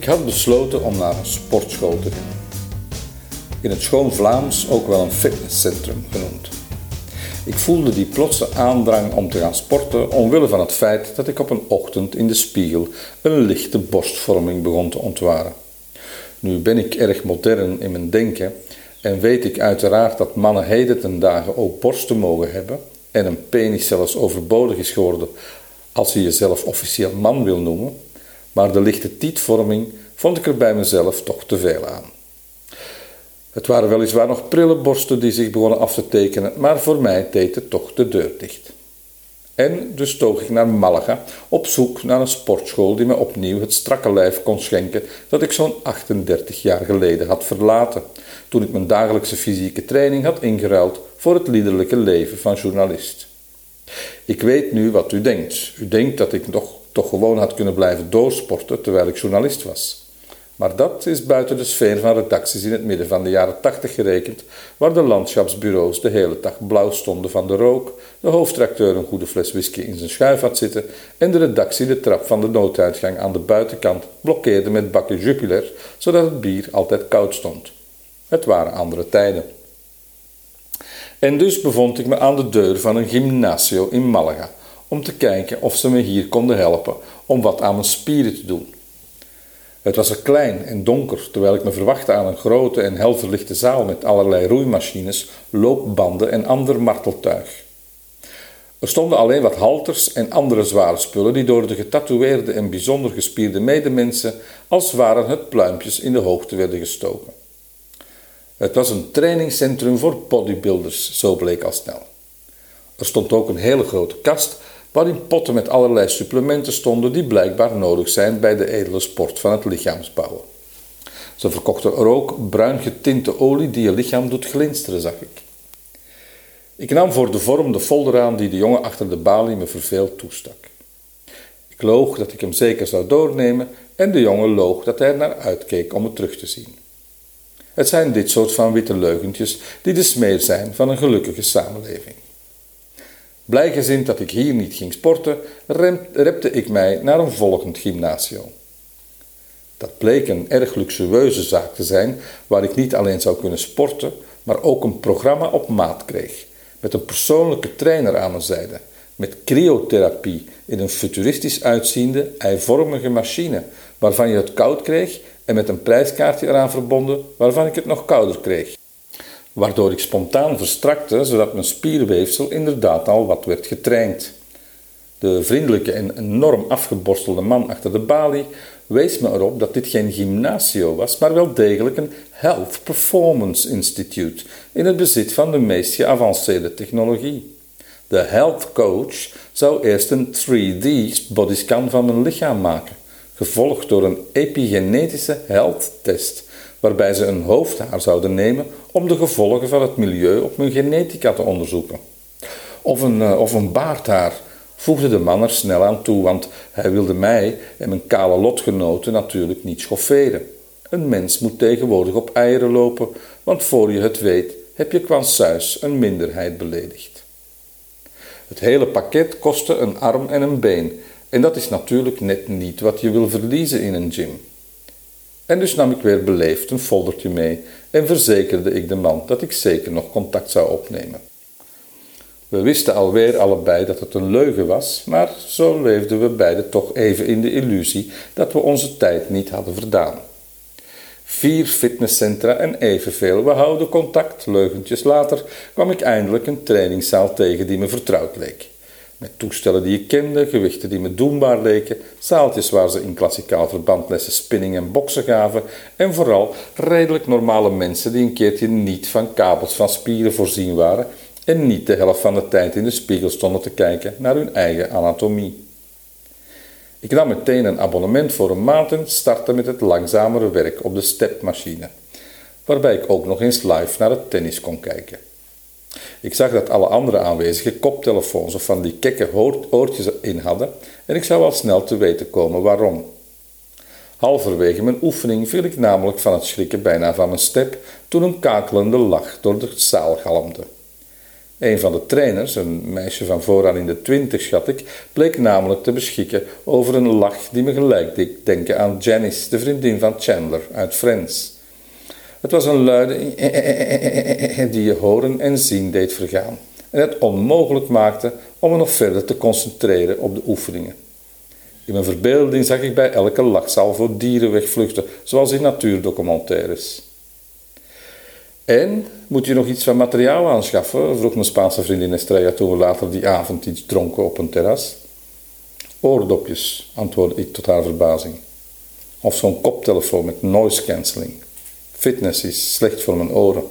Ik had besloten om naar een sportschool te gaan. In het schoon Vlaams ook wel een fitnesscentrum genoemd. Ik voelde die plotse aandrang om te gaan sporten omwille van het feit dat ik op een ochtend in de spiegel een lichte borstvorming begon te ontwaren. Nu ben ik erg modern in mijn denken en weet ik uiteraard dat mannen heden ten dagen ook borsten mogen hebben en een penis zelfs overbodig is geworden als je jezelf officieel man wil noemen, maar de lichte tietvorming vond ik er bij mezelf toch te veel aan. Het waren weliswaar nog prille borsten die zich begonnen af te tekenen, maar voor mij deed het toch de deur dicht. En dus toog ik naar Malaga op zoek naar een sportschool die me opnieuw het strakke lijf kon schenken dat ik zo'n 38 jaar geleden had verlaten, toen ik mijn dagelijkse fysieke training had ingeruild voor het liederlijke leven van journalist. Ik weet nu wat u denkt. U denkt dat ik nog, toch gewoon had kunnen blijven doorsporten terwijl ik journalist was. Maar dat is buiten de sfeer van redacties in het midden van de jaren tachtig gerekend, waar de landschapsbureaus de hele dag blauw stonden van de rook, de hoofdtracteur een goede fles whisky in zijn schuif had zitten en de redactie de trap van de nooduitgang aan de buitenkant blokkeerde met bakken Jupiler, zodat het bier altijd koud stond. Het waren andere tijden. En dus bevond ik me aan de deur van een gymnasio in Malaga om te kijken of ze me hier konden helpen om wat aan mijn spieren te doen. Het was er klein en donker, terwijl ik me verwachtte aan een grote en hel verlichte zaal met allerlei roeimachines, loopbanden en ander marteltuig. Er stonden alleen wat halters en andere zware spullen die door de getatoeëerde en bijzonder gespierde medemensen als waren het pluimpjes in de hoogte werden gestoken. Het was een trainingscentrum voor bodybuilders, zo bleek al snel. Er stond ook een hele grote kast waarin potten met allerlei supplementen stonden die blijkbaar nodig zijn bij de edele sport van het lichaamsbouwen. Ze verkochten er ook bruin getinte olie die je lichaam doet glinsteren, zag ik. Ik nam voor de vorm de folder aan die de jongen achter de balie me verveeld toestak. Ik loog dat ik hem zeker zou doornemen en de jongen loog dat hij naar uitkeek om het terug te zien. Het zijn dit soort van witte leugentjes die de smeer zijn van een gelukkige samenleving. Blijgezind dat ik hier niet ging sporten, repte ik mij naar een volgend gymnasium. Dat bleek een erg luxueuze zaak te zijn, waar ik niet alleen zou kunnen sporten, maar ook een programma op maat kreeg, met een persoonlijke trainer aan mijn zijde, met cryotherapie in een futuristisch uitziende, eivormige machine, waarvan je het koud kreeg en met een prijskaartje eraan verbonden, waarvan ik het nog kouder kreeg waardoor ik spontaan verstrakte, zodat mijn spierweefsel inderdaad al wat werd getraind. De vriendelijke en enorm afgeborstelde man achter de balie wees me erop dat dit geen gymnasio was, maar wel degelijk een Health Performance Institute in het bezit van de meest geavanceerde technologie. De health coach zou eerst een 3D bodyscan van mijn lichaam maken, gevolgd door een epigenetische health test waarbij ze een hoofdhaar zouden nemen om de gevolgen van het milieu op mijn genetica te onderzoeken. Of een, uh, of een baardhaar, voegde de man er snel aan toe, want hij wilde mij en mijn kale lotgenoten natuurlijk niet schofferen. Een mens moet tegenwoordig op eieren lopen, want voor je het weet heb je qua een minderheid beledigd. Het hele pakket kostte een arm en een been, en dat is natuurlijk net niet wat je wil verliezen in een gym. En dus nam ik weer beleefd een foldertje mee en verzekerde ik de man dat ik zeker nog contact zou opnemen. We wisten alweer allebei dat het een leugen was, maar zo leefden we beiden toch even in de illusie dat we onze tijd niet hadden verdaan. Vier fitnesscentra en evenveel, we houden contact. Leugentjes later kwam ik eindelijk een trainingszaal tegen die me vertrouwd leek. Met toestellen die ik kende, gewichten die me doenbaar leken, zaaltjes waar ze in klassikaal verband lessen spinning en boksen gaven en vooral redelijk normale mensen die een keertje niet van kabels van spieren voorzien waren en niet de helft van de tijd in de spiegel stonden te kijken naar hun eigen anatomie. Ik nam meteen een abonnement voor een maand en startte met het langzamere werk op de stepmachine, waarbij ik ook nog eens live naar het tennis kon kijken. Ik zag dat alle andere aanwezigen koptelefoons of van die kekke oortjes in hadden en ik zou al snel te weten komen waarom. Halverwege mijn oefening viel ik namelijk van het schrikken bijna van mijn step toen een kakelende lach door de zaal galmde. Een van de trainers, een meisje van vooraan in de twintig schat ik, bleek namelijk te beschikken over een lach die me gelijk deed denken aan Janice, de vriendin van Chandler uit Friends. Het was een luide die je horen en zien deed vergaan en het onmogelijk maakte om me nog verder te concentreren op de oefeningen. In mijn verbeelding zag ik bij elke lachsalvo dieren wegvluchten, zoals in natuurdocumentaires. En moet je nog iets van materiaal aanschaffen? vroeg mijn Spaanse vriendin Estrella toen we later die avond iets dronken op een terras. Oordopjes, antwoordde ik tot haar verbazing. Of zo'n koptelefoon met noise cancelling. Fitness is slecht voor mijn oren.